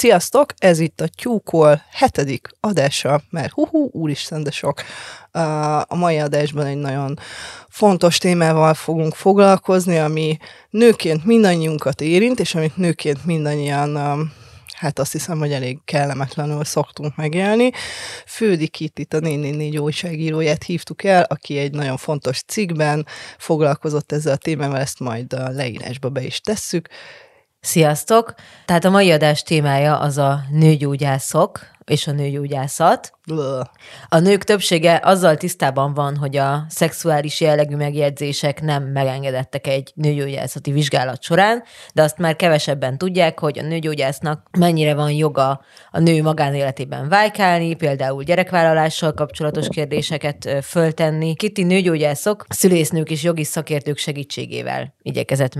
Sziasztok, ez itt a Tyúkol hetedik adása, mert hú, úristen, de sok. A mai adásban egy nagyon fontos témával fogunk foglalkozni, ami nőként mindannyiunkat érint, és amit nőként mindannyian hát azt hiszem, hogy elég kellemetlenül szoktunk megélni. Fődi itt a 444 újságíróját hívtuk el, aki egy nagyon fontos cikkben foglalkozott ezzel a témával, ezt majd a leírásba be is tesszük. Sziasztok! Tehát a mai adás témája az a nőgyógyászok, és a nőgyógyászat. A nők többsége azzal tisztában van, hogy a szexuális jellegű megjegyzések nem megengedettek egy nőgyógyászati vizsgálat során, de azt már kevesebben tudják, hogy a nőgyógyásznak mennyire van joga a nő magánéletében vájkálni, például gyerekvállalással kapcsolatos kérdéseket föltenni. Kitti nőgyógyászok, szülésznők és jogi szakértők segítségével igyekezett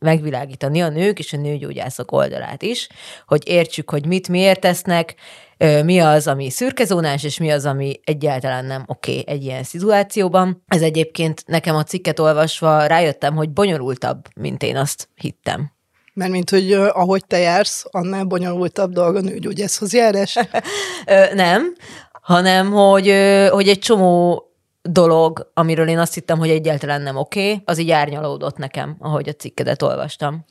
megvilágítani a nők és a nőgyógyászok oldalát is, hogy értsük, hogy mit miért tesznek, mi az, ami szürkezónás, és mi az, ami egyáltalán nem oké okay egy ilyen szituációban. Ez egyébként nekem a cikket olvasva rájöttem, hogy bonyolultabb, mint én azt hittem. Mert mint hogy ahogy te jársz, annál bonyolultabb dolga nőgyógyászhoz járás? nem, hanem hogy, hogy egy csomó dolog, amiről én azt hittem, hogy egyáltalán nem oké, okay, az így árnyalódott nekem, ahogy a cikkedet olvastam.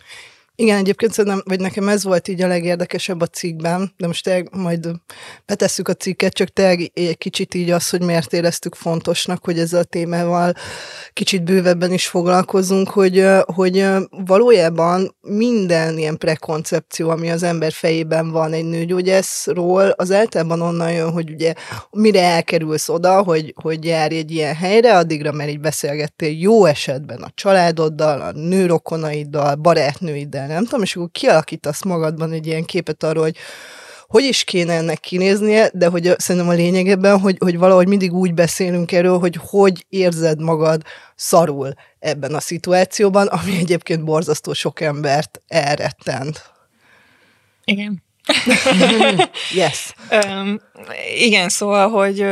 Igen, egyébként szerintem, vagy nekem ez volt így a legérdekesebb a cikkben, de most tényleg majd betesszük a cikket, csak tényleg egy kicsit így az, hogy miért éreztük fontosnak, hogy ezzel a témával kicsit bővebben is foglalkozunk, hogy, hogy valójában minden ilyen prekoncepció, ami az ember fejében van egy nőgyógyászról, az általában onnan jön, hogy ugye mire elkerülsz oda, hogy, hogy járj egy ilyen helyre, addigra már így beszélgettél jó esetben a családoddal, a nőrokonaiddal, barátnőiddel, el, nem tudom, és akkor kialakítasz magadban egy ilyen képet arról, hogy hogy is kéne ennek kinéznie, de hogy szerintem a lényeg ebben, hogy, hogy valahogy mindig úgy beszélünk erről, hogy hogy érzed magad szarul ebben a szituációban, ami egyébként borzasztó sok embert elrettent. Igen. yes. Um, igen, szóval, hogy,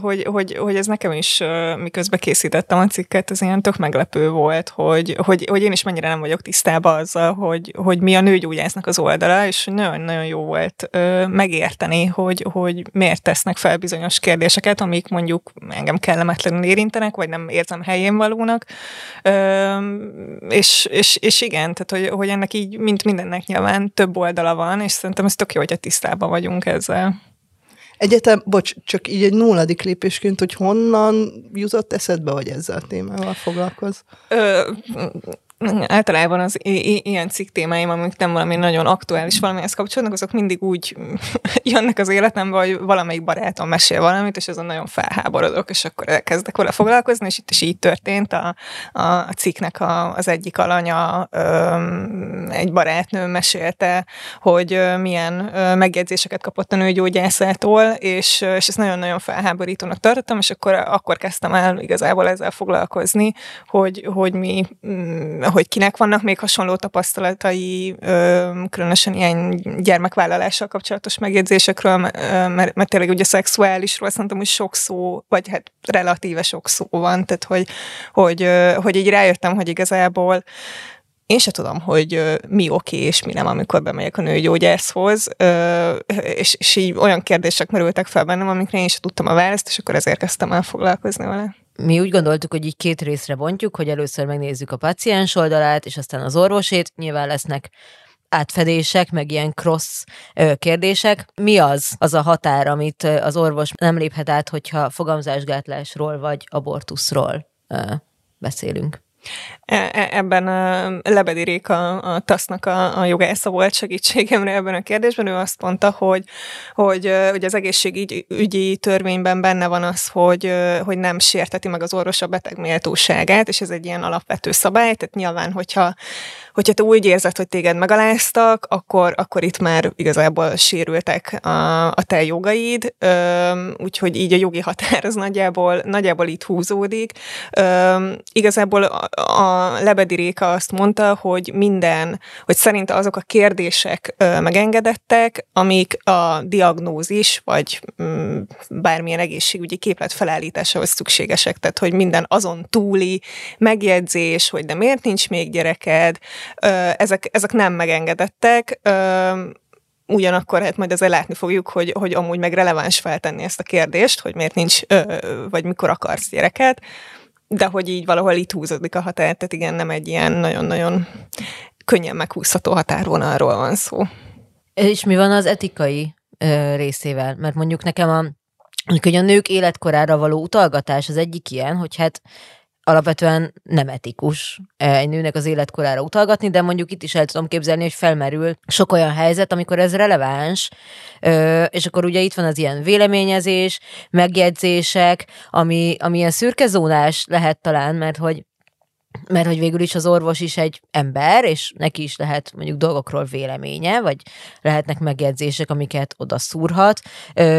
hogy, hogy, hogy ez nekem is, miközben készítettem a cikket, ez ilyen tök meglepő volt, hogy, hogy, hogy én is mennyire nem vagyok tisztában azzal, hogy, hogy mi a nőgyógyásznak az oldala, és nagyon-nagyon jó volt megérteni, hogy, hogy miért tesznek fel bizonyos kérdéseket, amik mondjuk engem kellemetlenül érintenek, vagy nem érzem helyén valónak. És, és, és igen, tehát hogy, hogy ennek így, mint mindennek nyilván több oldala van, és szerintem ez tök jó, hogy tisztában vagyunk ezzel. Egyetem, bocs, csak így egy nulladik lépésként, hogy honnan jutott eszedbe, hogy ezzel a témával foglalkoz? Ö, általában az ilyen cikk témáim, amik nem valami nagyon aktuális valamihez kapcsolódnak, azok mindig úgy jönnek az életembe, hogy valamelyik barátom mesél valamit, és azon nagyon felháborodok, és akkor elkezdek vele foglalkozni, és itt is így történt. A, a, a cikknek a, az egyik alanya ö, egy barátnő mesélte, hogy milyen megjegyzéseket kapott a nőgyógyászától, és, és ezt nagyon-nagyon felháborítónak tartottam, és akkor, akkor kezdtem el igazából ezzel foglalkozni, hogy, hogy mi mm, hogy kinek vannak még hasonló tapasztalatai, különösen ilyen gyermekvállalással kapcsolatos megjegyzésekről, mert, mert tényleg ugye szexuálisról szerintem hogy sok szó, vagy hát relatíve sok szó van, tehát hogy, hogy, hogy így rájöttem, hogy igazából én se tudom, hogy mi oké és mi nem, amikor bemegyek a nőgyógyászhoz, és, és így olyan kérdések merültek fel bennem, amikre én sem tudtam a választ, és akkor ezért kezdtem el foglalkozni vele mi úgy gondoltuk, hogy így két részre bontjuk, hogy először megnézzük a paciens oldalát, és aztán az orvosét. Nyilván lesznek átfedések, meg ilyen cross kérdések. Mi az az a határ, amit az orvos nem léphet át, hogyha fogamzásgátlásról vagy abortuszról beszélünk? E, e, ebben a Lebedi Réka, a TASZ-nak a, a jogásza volt segítségemre ebben a kérdésben. Ő azt mondta, hogy, hogy, hogy az egészségügyi törvényben benne van az, hogy, hogy nem sérteti meg az orvos a beteg méltóságát, és ez egy ilyen alapvető szabály, tehát nyilván, hogyha hogyha te úgy érzed, hogy téged megaláztak, akkor, akkor itt már igazából sérültek a, a te jogaid, úgyhogy így a jogi határ az nagyjából, nagyjából itt húzódik. Igazából a, Lebedi Réka azt mondta, hogy minden, hogy szerint azok a kérdések megengedettek, amik a diagnózis, vagy m, bármilyen egészségügyi képlet felállításához szükségesek, tehát hogy minden azon túli megjegyzés, hogy de miért nincs még gyereked, ezek, ezek nem megengedettek. ugyanakkor hát majd ezzel látni fogjuk, hogy, hogy amúgy meg releváns feltenni ezt a kérdést, hogy miért nincs, vagy mikor akarsz gyereket, de hogy így valahol itt húzódik a határ, tehát igen, nem egy ilyen nagyon-nagyon könnyen meghúzható határvonalról van szó. És mi van az etikai ö, részével? Mert mondjuk nekem a, hogy a nők életkorára való utalgatás az egyik ilyen, hogy hát alapvetően nem etikus egy nőnek az életkorára utalgatni, de mondjuk itt is el tudom képzelni, hogy felmerül sok olyan helyzet, amikor ez releváns, és akkor ugye itt van az ilyen véleményezés, megjegyzések, ami, ami ilyen szürkezónás lehet talán, mert hogy mert hogy végül is az orvos is egy ember, és neki is lehet mondjuk dolgokról véleménye, vagy lehetnek megjegyzések, amiket oda szúrhat,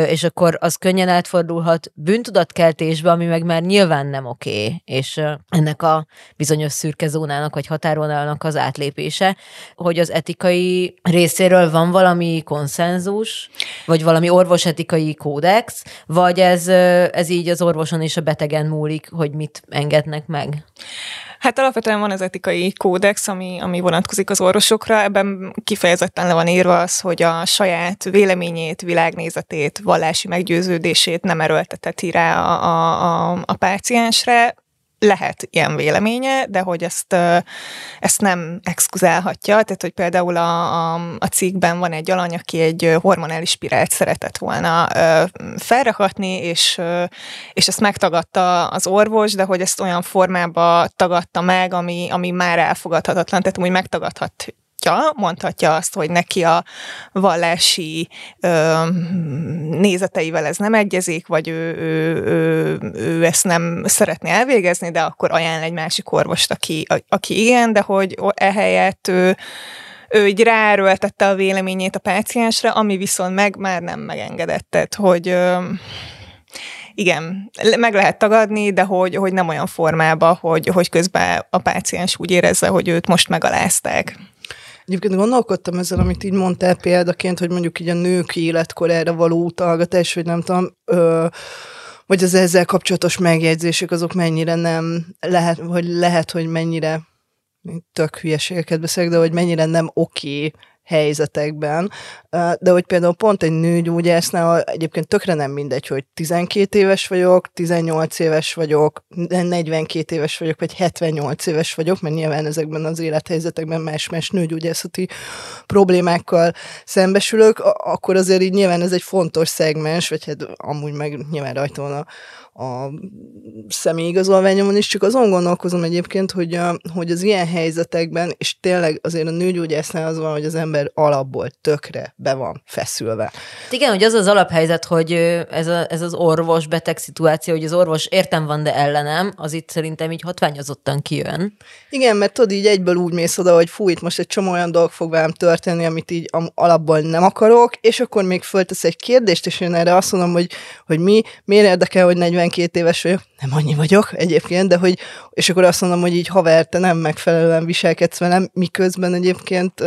és akkor az könnyen átfordulhat bűntudatkeltésbe, ami meg már nyilván nem oké, és ennek a bizonyos szürke zónának, vagy határvonalnak az átlépése, hogy az etikai részéről van valami konszenzus, vagy valami orvosetikai kódex, vagy ez, ez így az orvoson és a betegen múlik, hogy mit engednek meg? Hát alapvetően van az etikai kódex, ami, ami vonatkozik az orvosokra. Ebben kifejezetten le van írva az, hogy a saját véleményét, világnézetét, vallási meggyőződését nem erőlteteti rá a, a, a, a páciensre lehet ilyen véleménye, de hogy ezt, ezt nem exkuzálhatja. Tehát, hogy például a, a, a cikkben van egy alany, aki egy hormonális spirált szeretett volna felrakatni, és, és ezt megtagadta az orvos, de hogy ezt olyan formába tagadta meg, ami, ami már elfogadhatatlan, tehát úgy megtagadhat mondhatja, mondhatja azt, hogy neki a vallási ö, nézeteivel ez nem egyezik, vagy ő, ő, ő, ő ezt nem szeretné elvégezni, de akkor ajánl egy másik orvost, aki, aki igen, de hogy ehelyett ő, ő így ráerőltette a véleményét a páciensre, ami viszont meg már nem megengedett. Hogy ö, igen, meg lehet tagadni, de hogy, hogy nem olyan formába, hogy, hogy közben a páciens úgy érezze, hogy őt most megalázták. Egyébként gondolkodtam ezzel, amit így mondtál példaként, hogy mondjuk így a nők életkorára való utalgatás, vagy nem tudom, ö, vagy az ezzel kapcsolatos megjegyzések, azok mennyire nem lehet, vagy lehet, hogy mennyire tök hülyeségeket beszélek, de hogy mennyire nem oké okay helyzetekben, de hogy például pont egy nőgyógyásznál egyébként tökre nem mindegy, hogy 12 éves vagyok, 18 éves vagyok, 42 éves vagyok, vagy 78 éves vagyok, mert nyilván ezekben az élethelyzetekben más-más nőgyógyászati problémákkal szembesülök, akkor azért így nyilván ez egy fontos szegmens, vagy hát amúgy meg nyilván rajta van a, a személyigazolványomon is, csak azon gondolkozom egyébként, hogy, a, hogy az ilyen helyzetekben, és tényleg azért a nőgyógyásznál az van, hogy az ember alapból tökre be van feszülve. Igen, hogy az az alaphelyzet, hogy ez, a, ez az orvos-beteg szituáció, hogy az orvos értem van, de ellenem, az itt szerintem így hatványozottan kijön. Igen, mert tudod, így egyből úgy mész oda, hogy fú, itt most egy csomó olyan dolog fog velem történni, amit így alapból nem akarok, és akkor még föltesz egy kérdést, és én erre azt mondom, hogy, hogy mi, miért érdekel, hogy 40 42 éves vagyok, nem annyi vagyok egyébként, de hogy, és akkor azt mondom, hogy így haver, te nem megfelelően viselkedsz velem, miközben egyébként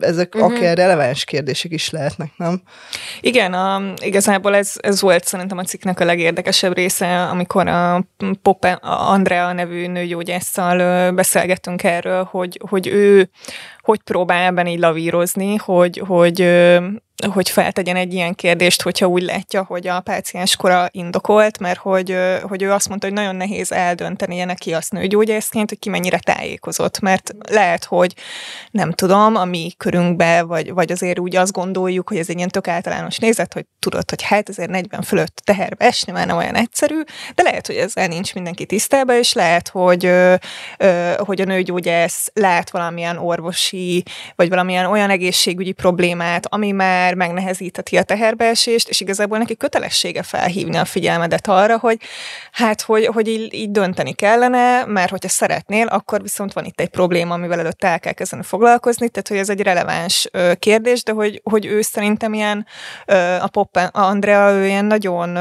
ezek uh-huh. akár releváns kérdések is lehetnek, nem? Igen, a, igazából ez, ez volt szerintem a cikknek a legérdekesebb része, amikor a Poppe, a Andrea nevű nőgyógyásszal beszélgettünk erről, hogy, hogy ő hogy próbál ebben így lavírozni, hogy, hogy hogy feltegyen egy ilyen kérdést, hogyha úgy látja, hogy a páciens kora indokolt, mert hogy, hogy ő azt mondta, hogy nagyon nehéz eldönteni neki azt nőgyógyászként, hogy ki mennyire tájékozott, mert lehet, hogy nem tudom, a mi körünkbe, vagy, vagy azért úgy azt gondoljuk, hogy ez egy ilyen tök általános nézet, hogy tudod, hogy hát azért 40 fölött teherbe esni már nem olyan egyszerű, de lehet, hogy ezzel nincs mindenki tisztában, és lehet, hogy, hogy a nőgyógyász lát valamilyen orvosi, vagy valamilyen olyan egészségügyi problémát, ami már megnehezítheti a teherbeesést, és igazából neki kötelessége felhívni a figyelmedet arra, hogy hát, hogy, hogy így, így dönteni kellene, mert hogyha szeretnél, akkor viszont van itt egy probléma, amivel előtt el kell kezdeni foglalkozni, tehát hogy ez egy releváns kérdés, de hogy, hogy ő szerintem ilyen, a Poppen, Andrea, ő ilyen nagyon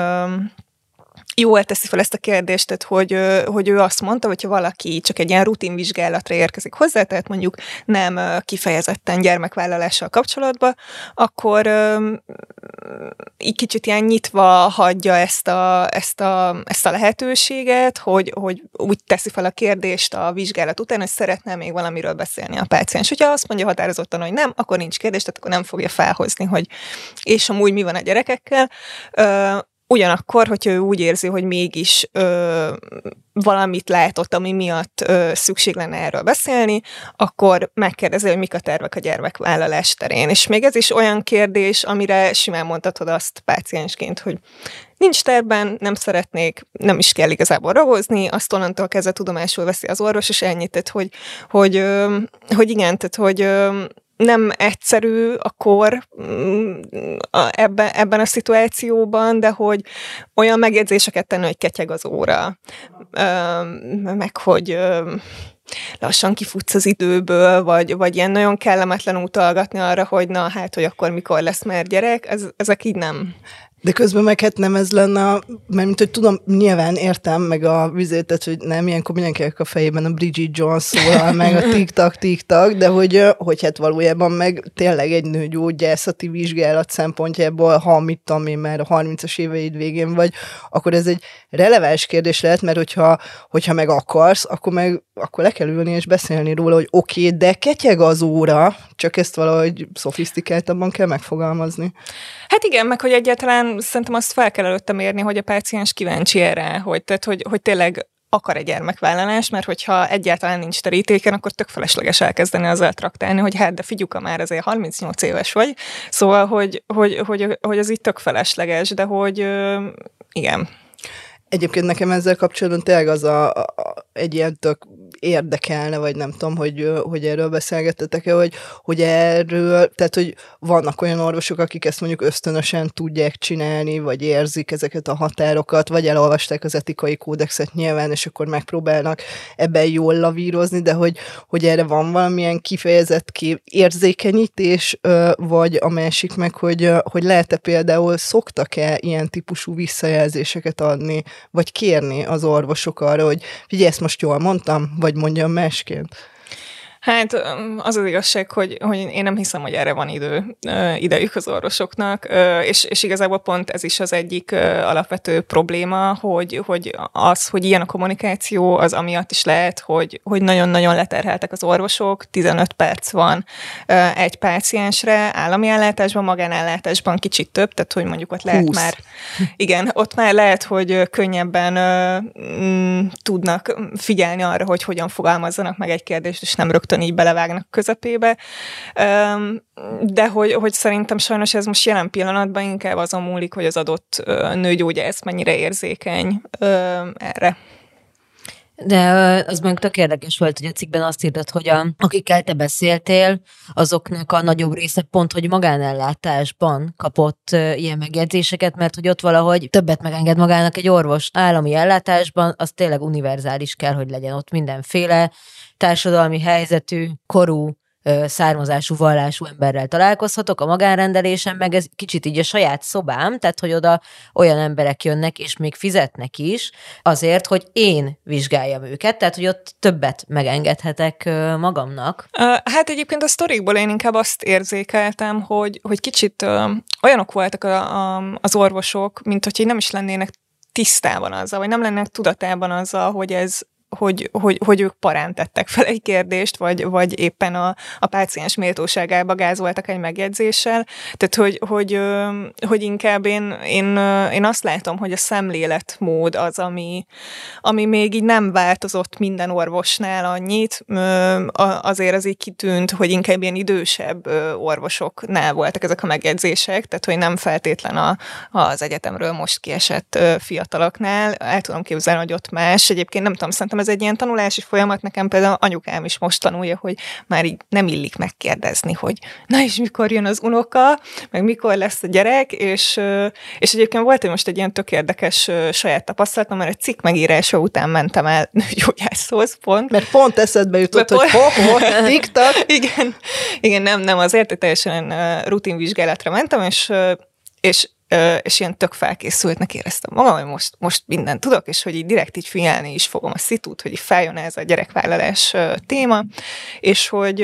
jól teszi fel ezt a kérdést, tehát hogy, hogy ő azt mondta, hogyha valaki csak egy ilyen rutinvizsgálatra érkezik hozzá, tehát mondjuk nem kifejezetten gyermekvállalással kapcsolatba, akkor így kicsit ilyen nyitva hagyja ezt a, ezt a, ezt a lehetőséget, hogy, hogy úgy teszi fel a kérdést a vizsgálat után, hogy szeretne még valamiről beszélni a páciens. Hogyha azt mondja határozottan, hogy nem, akkor nincs kérdés, tehát akkor nem fogja felhozni, hogy és amúgy mi van a gyerekekkel. Ugyanakkor, hogyha ő úgy érzi, hogy mégis ö, valamit látott, ami miatt ö, szükség lenne erről beszélni, akkor megkérdezi, hogy mik a tervek a gyermekvállalás terén. És még ez is olyan kérdés, amire simán mondhatod azt páciensként, hogy nincs terben, nem szeretnék, nem is kell igazából ragozni, azt onnantól kezdve tudomásul veszi az orvos, és ennyit, tehát, hogy, hogy, hogy igen, tehát, hogy nem egyszerű a kor mm, ebben, ebben a szituációban, de hogy olyan megjegyzéseket tenni, hogy ketyeg az óra, meg hogy lassan kifutsz az időből, vagy, vagy ilyen nagyon kellemetlen utalgatni arra, hogy na hát, hogy akkor mikor lesz már gyerek, ez, ezek így nem, de közben meg hát nem ez lenne, mert mint hogy tudom, nyilván értem meg a vizétet, hogy nem, ilyenkor mindenkinek a fejében a Bridget Jones szólal, meg a tik-tak, tik-tak, de hogy, hogy hát valójában meg tényleg egy nőgyógyászati vizsgálat szempontjából, ha mit tudom én már a 30-as éveid végén vagy, akkor ez egy releváns kérdés lehet, mert hogyha, hogyha meg akarsz, akkor meg akkor le kell ülni és beszélni róla, hogy oké, okay, de ketyeg az óra, csak ezt valahogy szofisztikáltabban kell megfogalmazni. Hát igen, meg hogy egyáltalán szerintem azt fel kell előtte mérni, hogy a páciens kíváncsi erre, hogy, tehát, hogy, hogy tényleg akar egy gyermekvállalás, mert hogyha egyáltalán nincs terítéken, akkor tök felesleges elkezdeni azzal traktálni, hogy hát de figyuka már azért 38 éves vagy, szóval, hogy, hogy, hogy, hogy az itt tök felesleges, de hogy igen. Egyébként nekem ezzel kapcsolatban tényleg az a, a, egy ilyen tök érdekelne, vagy nem tudom, hogy, hogy erről beszélgettetek-e, hogy, hogy erről, tehát, hogy vannak olyan orvosok, akik ezt mondjuk ösztönösen tudják csinálni, vagy érzik ezeket a határokat, vagy elolvasták az etikai kódexet nyilván, és akkor megpróbálnak ebben jól lavírozni, de hogy, hogy erre van valamilyen kifejezett kép, érzékenyítés, vagy a másik meg, hogy, hogy lehet-e például szoktak-e ilyen típusú visszajelzéseket adni, vagy kérni az orvosok arra, hogy figyelj, ezt most jól mondtam, vagy mondjam másként? Hát az az igazság, hogy, hogy én nem hiszem, hogy erre van idő, idejük az orvosoknak, és, és igazából pont ez is az egyik alapvető probléma, hogy, hogy az, hogy ilyen a kommunikáció, az amiatt is lehet, hogy, hogy nagyon-nagyon leterheltek az orvosok, 15 perc van egy páciensre, állami ellátásban, magánellátásban kicsit több, tehát hogy mondjuk ott lehet 20. már, igen, ott már lehet, hogy könnyebben m- tudnak figyelni arra, hogy hogyan fogalmazzanak meg egy kérdést, és nem rögtön rögtön így belevágnak közepébe. De hogy, hogy szerintem sajnos ez most jelen pillanatban inkább azon múlik, hogy az adott nőgyógyász mennyire érzékeny erre. De az meg tök érdekes volt, hogy a cikkben azt írtad, hogy a, akikkel te beszéltél, azoknak a nagyobb része pont, hogy magánellátásban kapott ilyen megjegyzéseket, mert hogy ott valahogy többet megenged magának egy orvos állami ellátásban, az tényleg univerzális kell, hogy legyen ott mindenféle társadalmi helyzetű, korú, származású, vallású emberrel találkozhatok, a magánrendelésen meg ez kicsit így a saját szobám, tehát hogy oda olyan emberek jönnek, és még fizetnek is, azért, hogy én vizsgáljam őket, tehát hogy ott többet megengedhetek magamnak. Hát egyébként a sztorikból én inkább azt érzékeltem, hogy, hogy kicsit olyanok voltak a, a, az orvosok, mint hogy nem is lennének tisztában azzal, vagy nem lennek tudatában azzal, hogy ez, hogy, hogy, hogy ők parán tettek fel egy kérdést, vagy, vagy éppen a, a páciens méltóságába gázoltak egy megjegyzéssel. Tehát, hogy, hogy, hogy inkább én, én, én azt látom, hogy a szemléletmód az, ami, ami még így nem változott minden orvosnál annyit, azért az így kitűnt, hogy inkább ilyen idősebb orvosoknál voltak ezek a megjegyzések, tehát, hogy nem feltétlen a, az egyetemről most kiesett fiataloknál. El tudom képzelni, hogy ott más. Egyébként nem tudom, szerintem ez egy ilyen tanulási folyamat, nekem például anyukám is most tanulja, hogy már így nem illik megkérdezni, hogy na és mikor jön az unoka, meg mikor lesz a gyerek, és, és egyébként volt most egy ilyen tök érdekes saját tapasztalatom, mert egy cikk megírása után mentem el nőgyógyászhoz pont. Mert pont eszedbe jutott, hogy pont, ho, ho, tiktak. igen, igen, nem, nem, azért, teljesen rutinvizsgálatra mentem, és, és és ilyen tök felkészültnek éreztem magam, hogy most, most mindent tudok, és hogy így direkt így figyelni is fogom a szitút, hogy így feljön ez a gyerekvállalás téma, és hogy,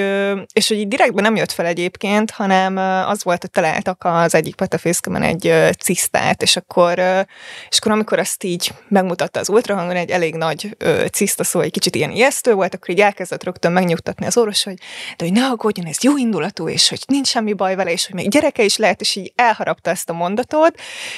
és hogy így direktben nem jött fel egyébként, hanem az volt, hogy találtak az egyik patafészkemen egy cisztát, és akkor, és akkor amikor azt így megmutatta az ultrahangon, egy elég nagy ciszta, szóval egy kicsit ilyen ijesztő volt, akkor így elkezdett rögtön megnyugtatni az orvos, hogy de hogy ne aggódjon, ez jó indulatú, és hogy nincs semmi baj vele, és hogy még gyereke is lehet, és így elharapta ezt a mondatot.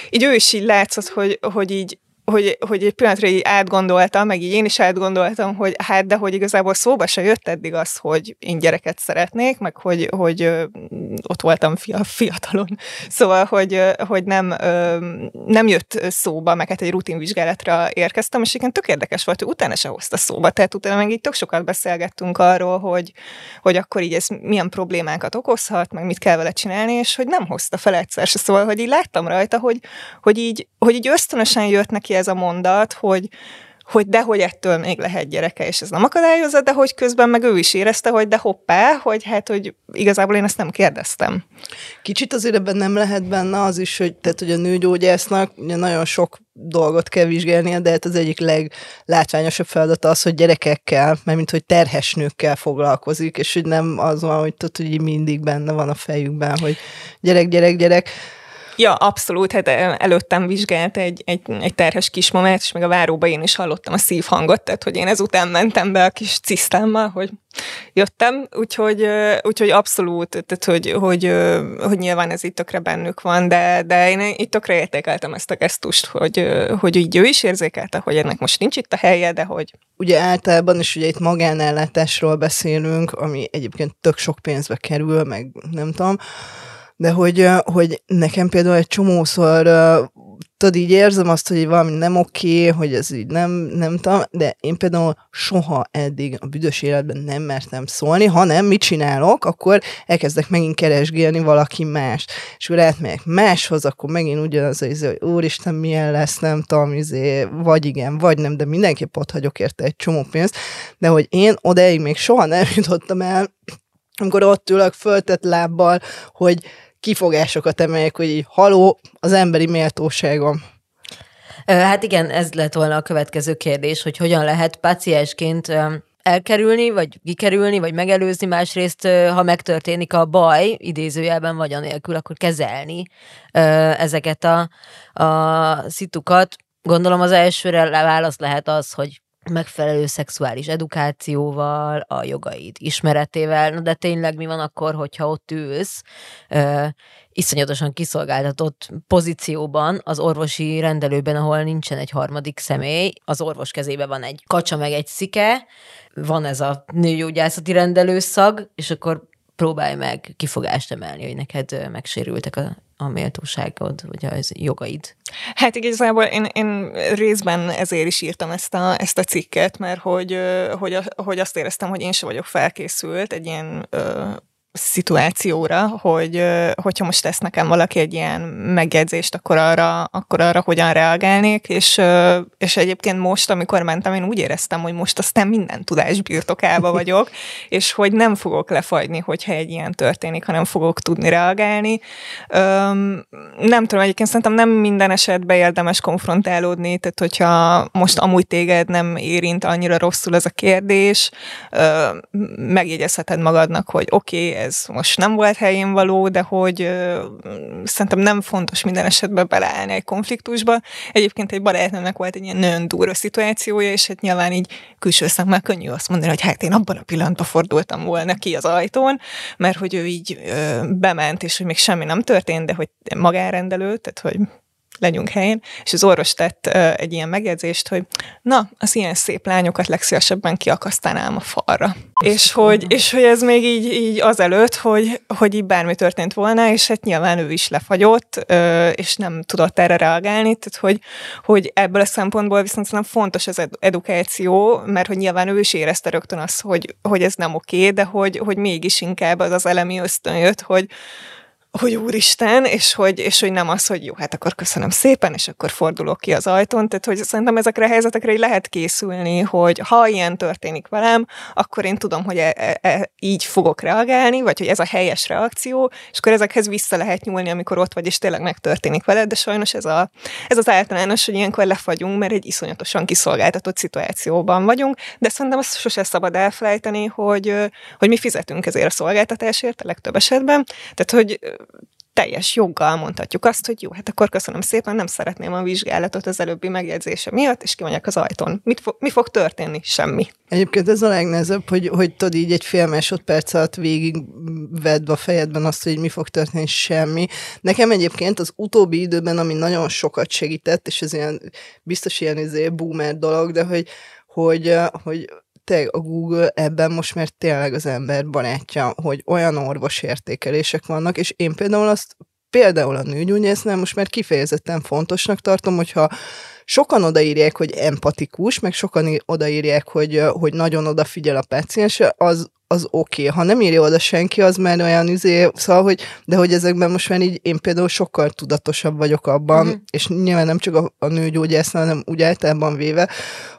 Így ő is így látszott, hogy, hogy így hogy, hogy egy pillanatra így átgondoltam, meg így én is átgondoltam, hogy hát, de hogy igazából szóba se jött eddig az, hogy én gyereket szeretnék, meg hogy, hogy ott voltam fiatalon. Szóval, hogy, hogy nem, nem jött szóba, meg hát egy rutinvizsgálatra érkeztem, és igen, tök érdekes volt, hogy utána se hozta szóba. Tehát utána meg így tök sokat beszélgettünk arról, hogy, hogy akkor így ez milyen problémákat okozhat, meg mit kell vele csinálni, és hogy nem hozta fel egyszer se. Szóval, hogy így láttam rajta, hogy, hogy, így, hogy így ösztönösen jött neki ez a mondat, hogy, hogy dehogy ettől még lehet gyereke, és ez nem akadályozza, de hogy közben meg ő is érezte, hogy de hoppá, hogy hát, hogy igazából én ezt nem kérdeztem. Kicsit azért ebben nem lehet benne az is, hogy, tehát, hogy a nőgyógyásznak ugye nagyon sok dolgot kell vizsgálnia, de hát az egyik leglátványosabb feladata az, hogy gyerekekkel, mert mint hogy terhes nőkkel foglalkozik, és hogy nem az van, hogy tudod, hogy mindig benne van a fejükben, hogy gyerek, gyerek, gyerek, Ja, abszolút, hát előttem vizsgált egy, egy, egy terhes kismamát, és meg a váróba én is hallottam a szívhangot, tehát hogy én ezután mentem be a kis cisztámmal, hogy jöttem, úgyhogy, úgyhogy abszolút, tehát hogy, hogy, hogy nyilván ez itt tökre bennük van, de, de én itt tökre értékeltem ezt a gesztust, hogy, hogy így ő is érzékelte, hogy ennek most nincs itt a helye, de hogy... Ugye általában is ugye itt magánellátásról beszélünk, ami egyébként tök sok pénzbe kerül, meg nem tudom, de hogy, hogy nekem például egy csomószor tudod, így érzem azt, hogy valami nem oké, hogy ez így nem, nem tudom, de én például soha eddig a büdös életben nem mertem szólni, hanem mit csinálok, akkor elkezdek megint keresgélni valaki más. És akkor átmegyek máshoz, akkor megint ugyanaz, hogy, hogy úristen, milyen lesz, nem tudom, izé, vagy igen, vagy nem, de mindenképp ott hagyok érte egy csomó pénzt, de hogy én odáig még soha nem jutottam el, amikor ott ülök föltett lábbal, hogy kifogásokat emeljek, hogy így, haló, az emberi méltóságom. Hát igen, ez lett volna a következő kérdés, hogy hogyan lehet paciensként elkerülni, vagy kikerülni, vagy megelőzni, másrészt, ha megtörténik a baj, idézőjelben vagy anélkül, akkor kezelni ezeket a, a szitukat. Gondolom az elsőre válasz lehet az, hogy megfelelő szexuális edukációval, a jogaid ismeretével, na de tényleg mi van akkor, hogyha ott ülsz, ö, iszonyatosan kiszolgáltatott pozícióban az orvosi rendelőben, ahol nincsen egy harmadik személy, az orvos kezében van egy kacsa meg egy szike, van ez a nőgyógyászati rendelőszag, és akkor próbálj meg kifogást emelni, hogy neked megsérültek a, a méltóságod, vagy az jogaid. Hát igazából én, én részben ezért is írtam ezt a, ezt a cikket, mert hogy, hogy, hogy azt éreztem, hogy én se vagyok felkészült egy ilyen szituációra, hogy hogyha most tesz nekem valaki egy ilyen megjegyzést, akkor arra, akkor arra hogyan reagálnék, és, és egyébként most, amikor mentem, én úgy éreztem, hogy most aztán minden tudás birtokába vagyok, és hogy nem fogok lefagyni, hogyha egy ilyen történik, hanem fogok tudni reagálni. Nem tudom, egyébként szerintem nem minden esetben érdemes konfrontálódni, tehát hogyha most amúgy téged nem érint annyira rosszul ez a kérdés, megjegyezheted magadnak, hogy oké, okay, ez most nem volt helyén való, de hogy ö, szerintem nem fontos minden esetben beleállni egy konfliktusba. Egyébként egy barátnőmnek volt egy ilyen nagyon durva szituációja, és hát nyilván így külső szemmel könnyű azt mondani, hogy hát én abban a pillanatban fordultam volna ki az ajtón, mert hogy ő így ö, bement, és hogy még semmi nem történt, de hogy magánrendelő, tehát hogy legyünk helyén, és az orvos tett egy ilyen megjegyzést, hogy na, az ilyen szép lányokat legszívesebben kiakasztanám a falra. És hogy, és hogy ez még így, így azelőtt, hogy, hogy így bármi történt volna, és hát nyilván ő is lefagyott, és nem tudott erre reagálni, tehát hogy, hogy ebből a szempontból viszont nem fontos az edukáció, mert hogy nyilván ő is érezte rögtön azt, hogy, hogy ez nem oké, de hogy, hogy mégis inkább az az elemi ösztön jött, hogy, hogy úristen, és hogy, és hogy nem az, hogy jó, hát akkor köszönöm szépen, és akkor fordulok ki az ajtón. Tehát, hogy szerintem ezekre a helyzetekre így lehet készülni, hogy ha ilyen történik velem, akkor én tudom, hogy e, e, e, így fogok reagálni, vagy hogy ez a helyes reakció, és akkor ezekhez vissza lehet nyúlni, amikor ott vagy, és tényleg megtörténik veled, de sajnos ez, a, ez az általános, hogy ilyenkor lefagyunk, mert egy iszonyatosan kiszolgáltatott szituációban vagyunk, de szerintem azt sose szabad elfelejteni, hogy, hogy mi fizetünk ezért a szolgáltatásért a legtöbb esetben. Tehát, hogy teljes joggal mondhatjuk azt, hogy jó, hát akkor köszönöm szépen, nem szeretném a vizsgálatot az előbbi megjegyzése miatt, és kimegyek az ajtón. Mit fo- mi fog történni? Semmi. Egyébként ez a legnehezebb, hogy, hogy tudod így egy fél másodperc alatt végig vedd a fejedben azt, hogy mi fog történni, semmi. Nekem egyébként az utóbbi időben, ami nagyon sokat segített, és ez ilyen biztos ilyen izé, boomer dolog, de hogy, hogy, hogy tényleg a Google ebben most már tényleg az ember barátja, hogy olyan orvos értékelések vannak, és én például azt például a nőgyógyásznál most már kifejezetten fontosnak tartom, hogyha sokan odaírják, hogy empatikus, meg sokan odaírják, hogy, hogy nagyon odafigyel a páciens, az, az oké. Okay. Ha nem írja oda senki, az már olyan izé, szóval, hogy, de hogy ezekben most már így én például sokkal tudatosabb vagyok abban, uh-huh. és nyilván nem csak a, a nőgyógyásznál, hanem úgy általában véve,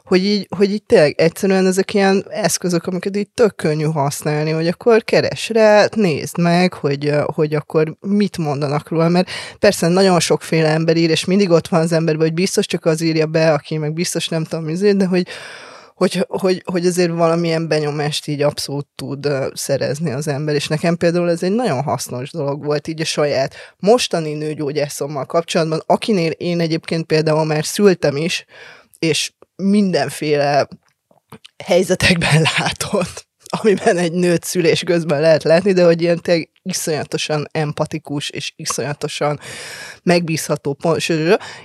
hogy így, hogy így tényleg egyszerűen ezek ilyen eszközök, amiket így tök könnyű használni, hogy akkor keres rá, nézd meg, hogy, hogy akkor mit mondanak róla, mert persze nagyon sokféle ember ír, és mindig ott van az emberben, hogy biztos csak az írja be, aki meg biztos nem tudom, izé, de hogy, hogy, hogy, hogy azért valamilyen benyomást így abszolút tud szerezni az ember, és nekem például ez egy nagyon hasznos dolog volt így a saját mostani nőgyógyászommal kapcsolatban, akinél én egyébként például már szültem is, és mindenféle helyzetekben látott, amiben egy nőt szülés közben lehet látni, de hogy ilyen tényleg iszonyatosan empatikus és iszonyatosan megbízható pont,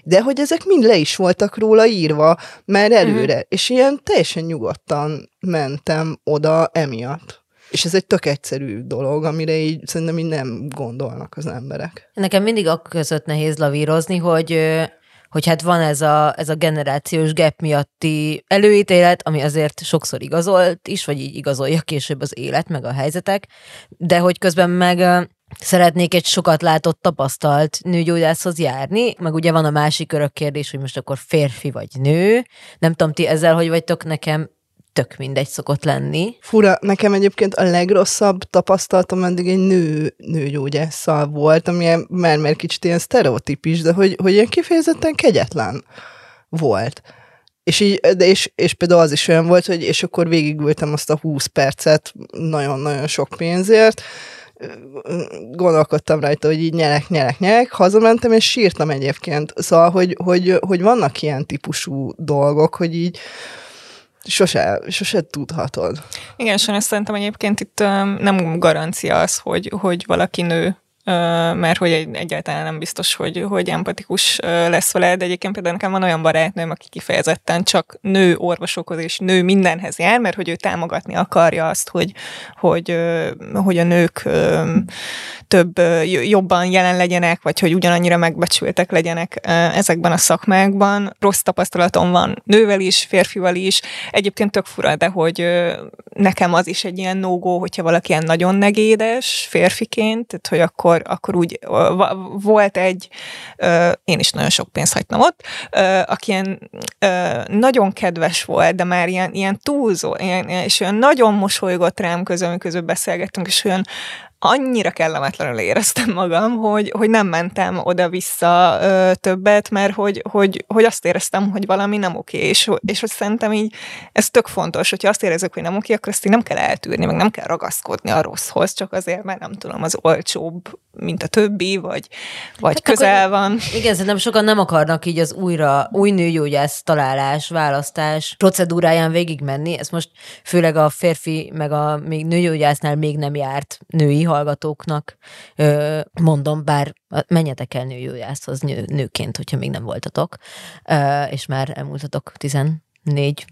de hogy ezek mind le is voltak róla írva már előre, uh-huh. és ilyen teljesen nyugodtan mentem oda emiatt. És ez egy tök egyszerű dolog, amire így szerintem így nem gondolnak az emberek. Nekem mindig a között nehéz lavírozni, hogy hogy hát van ez a, ez a generációs gap miatti előítélet, ami azért sokszor igazolt is, vagy így igazolja később az élet, meg a helyzetek, de hogy közben meg szeretnék egy sokat látott, tapasztalt nőgyógyászhoz járni, meg ugye van a másik örök kérdés, hogy most akkor férfi vagy nő. Nem tudom, ti ezzel hogy vagytok, nekem tök mindegy szokott lenni. Fura, nekem egyébként a legrosszabb tapasztalatom eddig egy nő, nőgyógyásszal volt, ami már, már kicsit ilyen sztereotípis, de hogy, hogy ilyen kifejezetten kegyetlen volt. És, így, de és, és például az is olyan volt, hogy és akkor végigültem azt a 20 percet nagyon-nagyon sok pénzért, gondolkodtam rajta, hogy így nyelek, nyelek, nyelek, hazamentem, és sírtam egyébként. Szóval, hogy, hogy, hogy vannak ilyen típusú dolgok, hogy így, sose, sose tudhatod. Igen, sajnos szerintem egyébként itt nem garancia az, hogy, hogy valaki nő mert hogy egyáltalán nem biztos, hogy, hogy empatikus lesz vele, de egyébként például nekem van olyan barátnőm, aki kifejezetten csak nő orvosokhoz és nő mindenhez jár, mert hogy ő támogatni akarja azt, hogy, hogy, hogy a nők több, jobban jelen legyenek, vagy hogy ugyanannyira megbecsültek legyenek ezekben a szakmákban. Rossz tapasztalatom van nővel is, férfival is. Egyébként tök fura, de hogy nekem az is egy ilyen nógó, hogyha valaki ilyen nagyon negédes férfiként, tehát hogy akkor akkor, akkor úgy volt egy, én is nagyon sok pénzt hagytam ott, aki ilyen nagyon kedves volt, de már ilyen, ilyen túlzó, ilyen, és olyan nagyon mosolygott rám közül, közül beszélgettünk, és olyan annyira kellemetlenül éreztem magam, hogy, hogy nem mentem oda-vissza ö, többet, mert hogy, hogy, hogy azt éreztem, hogy valami nem oké, és, és hogy szerintem így ez tök fontos, hogyha azt érezzük, hogy nem oké, akkor ezt így nem kell eltűrni, meg nem kell ragaszkodni a rosszhoz, csak azért, mert nem tudom, az olcsóbb, mint a többi, vagy, vagy hát közel akkor, van. Igen, szerintem sokan nem akarnak így az újra, új nőgyógyász találás, választás procedúráján végigmenni. Ez most főleg a férfi, meg a még nőgyógyásznál még nem járt női hallgatóknak mondom, bár menjetek el nőgyógyászhoz nő, nőként, hogyha még nem voltatok, és már elmúltatok 14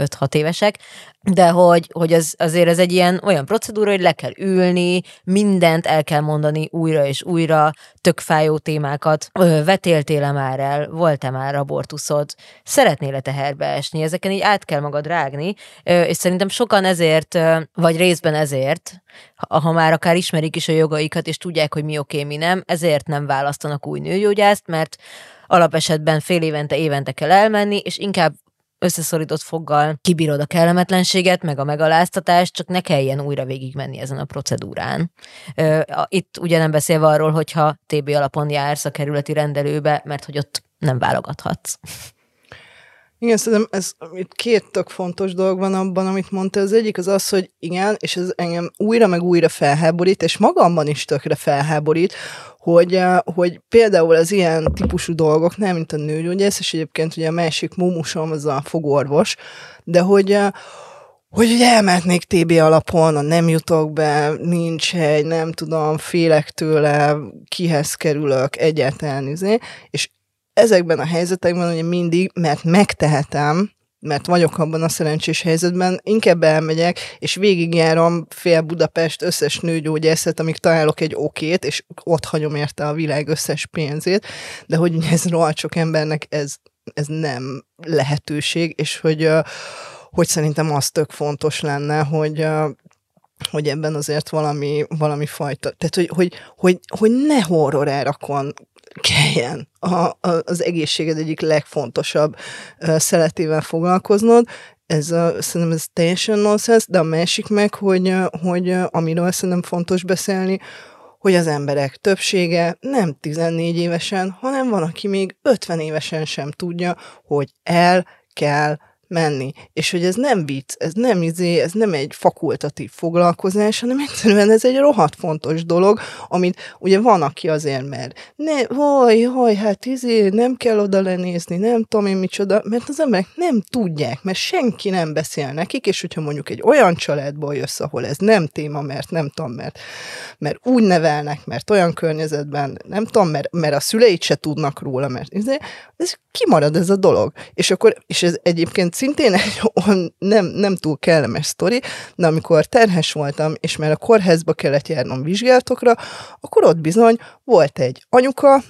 5-6 évesek, de hogy, hogy az, azért ez egy ilyen olyan procedúra, hogy le kell ülni, mindent el kell mondani újra és újra, tök fájó témákat. Vetéltél-e már el? Volt-e már abortuszod? Szeretnél-e teherbe esni? Ezeken így át kell magad rágni, és szerintem sokan ezért, vagy részben ezért, ha már akár ismerik is a jogaikat, és tudják, hogy mi oké, mi nem, ezért nem választanak új nőgyógyászt, mert alapesetben fél évente, évente kell elmenni, és inkább összeszorított foggal kibírod a kellemetlenséget, meg a megaláztatást, csak ne kelljen újra végigmenni ezen a procedúrán. Itt ugye nem beszélve arról, hogyha TB alapon jársz a kerületi rendelőbe, mert hogy ott nem válogathatsz. Igen, szerintem ez itt két tök fontos dolog van abban, amit mondta. Az egyik az az, hogy igen, és ez engem újra meg újra felháborít, és magamban is tökre felháborít, hogy, eh, hogy például az ilyen típusú dolgok, nem mint a nőgyógyász, és egyébként ugye a másik mumusom az a fogorvos, de hogy, eh, hogy ugye elmehetnék TB alapon, a nem jutok be, nincs egy, nem tudom, félek tőle, kihez kerülök, egyáltalán izé, és ezekben a helyzetekben ugye mindig, mert megtehetem, mert vagyok abban a szerencsés helyzetben, inkább elmegyek, és végigjárom fél Budapest összes nőgyógyászat, amíg találok egy okét, és ott hagyom érte a világ összes pénzét, de hogy ez sok embernek ez, ez nem lehetőség, és hogy, hogy szerintem az tök fontos lenne, hogy hogy ebben azért valami, valami fajta, tehát hogy, hogy, hogy, hogy ne horror elrakon kelljen a, a, az egészséged egyik legfontosabb szeletével foglalkoznod. Ez a, szerintem ez teljesen nonsense, de a másik meg, hogy, hogy amiről szerintem fontos beszélni, hogy az emberek többsége nem 14 évesen, hanem van, aki még 50 évesen sem tudja, hogy el kell menni. És hogy ez nem vicc, ez nem izé, ez nem egy fakultatív foglalkozás, hanem egyszerűen ez egy rohadt fontos dolog, amit ugye van, aki azért mer. Ne, haj, haj, hát izé, nem kell oda lenézni, nem tudom én micsoda, mert az emberek nem tudják, mert senki nem beszél nekik, és hogyha mondjuk egy olyan családból jössz, ahol ez nem téma, mert nem tudom, mert, mert úgy nevelnek, mert olyan környezetben, nem tudom, mert, mert a szüleid se tudnak róla, mert izé, ez kimarad ez a dolog. És akkor, és ez egyébként szintén egy nem, nem túl kellemes sztori, de amikor terhes voltam, és már a kórházba kellett járnom vizsgálatokra, akkor ott bizony volt egy anyuka,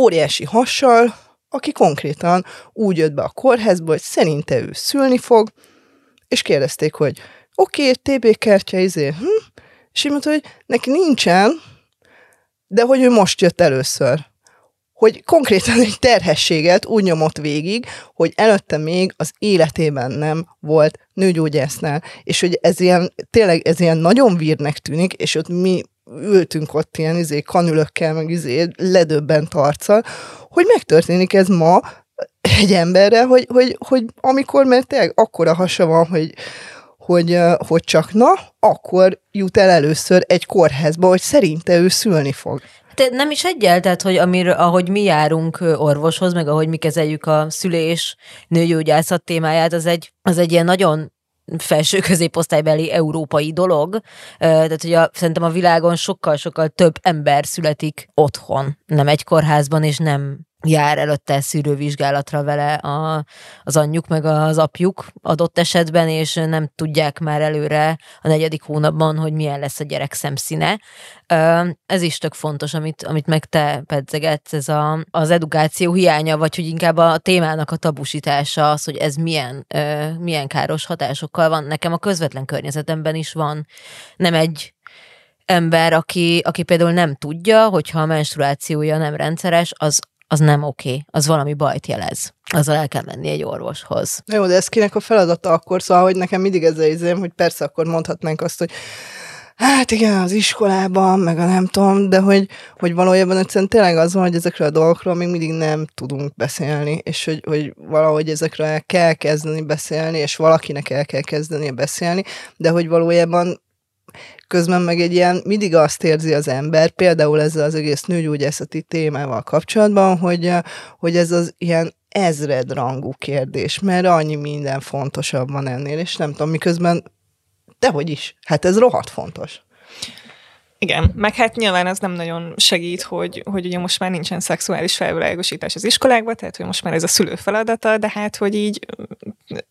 óriási hassal, aki konkrétan úgy jött be a kórházba, hogy szerinte ő szülni fog, és kérdezték, hogy oké, okay, TB kártya, izé, hm? és így mondta, hogy neki nincsen, de hogy ő most jött először hogy konkrétan egy terhességet úgy nyomott végig, hogy előtte még az életében nem volt nőgyógyásznál, és hogy ez ilyen, tényleg ez ilyen nagyon vírnek tűnik, és ott mi ültünk ott ilyen izé, kanülökkel, meg izé, ledöbbent arccal, hogy megtörténik ez ma egy emberre, hogy, hogy, hogy amikor, mert tényleg akkora hasa van, hogy, hogy, hogy csak na, akkor jut el először egy kórházba, hogy szerinte ő szülni fog te nem is egyel, tehát, hogy amir, ahogy mi járunk orvoshoz, meg ahogy mi kezeljük a szülés nőgyógyászat témáját, az egy, az egy ilyen nagyon felső középosztálybeli európai dolog. Tehát, hogy a, szerintem a világon sokkal-sokkal több ember születik otthon, nem egy kórházban, és nem jár előtte szűrővizsgálatra vele a, az anyjuk meg az apjuk adott esetben, és nem tudják már előre a negyedik hónapban, hogy milyen lesz a gyerek szemszíne. Ez is tök fontos, amit, amit meg te pedzegetsz, ez a, az edukáció hiánya, vagy hogy inkább a témának a tabusítása, az, hogy ez milyen, milyen káros hatásokkal van. Nekem a közvetlen környezetemben is van. Nem egy ember, aki, aki például nem tudja, hogyha a menstruációja nem rendszeres, az az nem oké, okay. az valami bajt jelez. Azzal el kell menni egy orvoshoz. Jó, de ez kinek a feladata akkor? Szóval, hogy nekem mindig ez érzem, hogy persze akkor mondhatnánk azt, hogy hát igen, az iskolában, meg a nem tudom, de hogy, hogy valójában egyszerűen tényleg az van, hogy ezekről a dolgokról még mindig nem tudunk beszélni, és hogy, hogy valahogy ezekről el kell kezdeni beszélni, és valakinek el kell kezdeni beszélni, de hogy valójában közben meg egy ilyen, mindig azt érzi az ember, például ezzel az egész nőgyógyászati témával kapcsolatban, hogy, hogy ez az ilyen ezred rangú kérdés, mert annyi minden fontosabb van ennél, és nem tudom, miközben dehogy is, hát ez rohadt fontos. Igen, meg hát nyilván ez nem nagyon segít, hogy, hogy ugye most már nincsen szexuális felvilágosítás az iskolákban, tehát hogy most már ez a szülő feladata, de hát, hogy így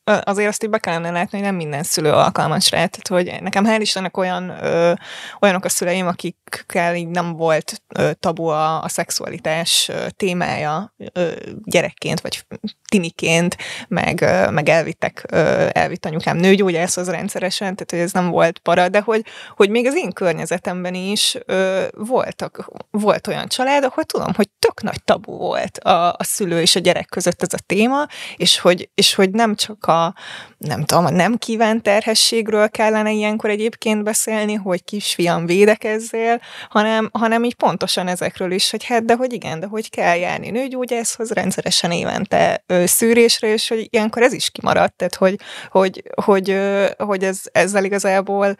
azért azt így be kellene látni, hogy nem minden szülő alkalmas rá. Tehát, hogy nekem hál' Istennek olyan, ö, olyanok a szüleim, akikkel így nem volt ö, tabu a, a szexualitás ö, témája ö, gyerekként, vagy tiniként, meg, ö, meg elvittek, ö, elvitt anyukám nőgyógyászhoz rendszeresen, tehát hogy ez nem volt para, de hogy, hogy még az én környezetemben is ö, voltak, volt olyan család, ahol tudom, hogy tök nagy tabu volt a, a szülő és a gyerek között ez a téma, és hogy, és hogy nem csak a, nem tudom, a nem kívánt terhességről kellene ilyenkor egyébként beszélni, hogy kisfiam védekezzél, hanem, hanem így pontosan ezekről is, hogy hát, de hogy igen, de hogy kell járni nőgyógyászhoz rendszeresen évente ö, szűrésre, és hogy ilyenkor ez is kimaradt, tehát hogy, hogy, hogy, ö, hogy ez, ezzel igazából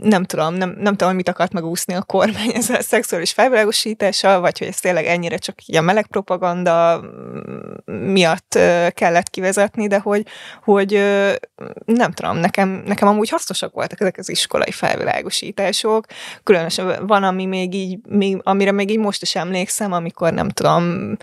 nem tudom, nem, nem tudom, mit akart megúszni a kormány ezzel a szexuális felvilágosítással, vagy hogy ez tényleg ennyire csak így a meleg propaganda miatt kellett kivezetni, de hogy, hogy nem tudom, nekem, nekem amúgy hasznosak voltak ezek az iskolai felvilágosítások, különösen van, ami még így, még, amire még így most is emlékszem, amikor nem tudom,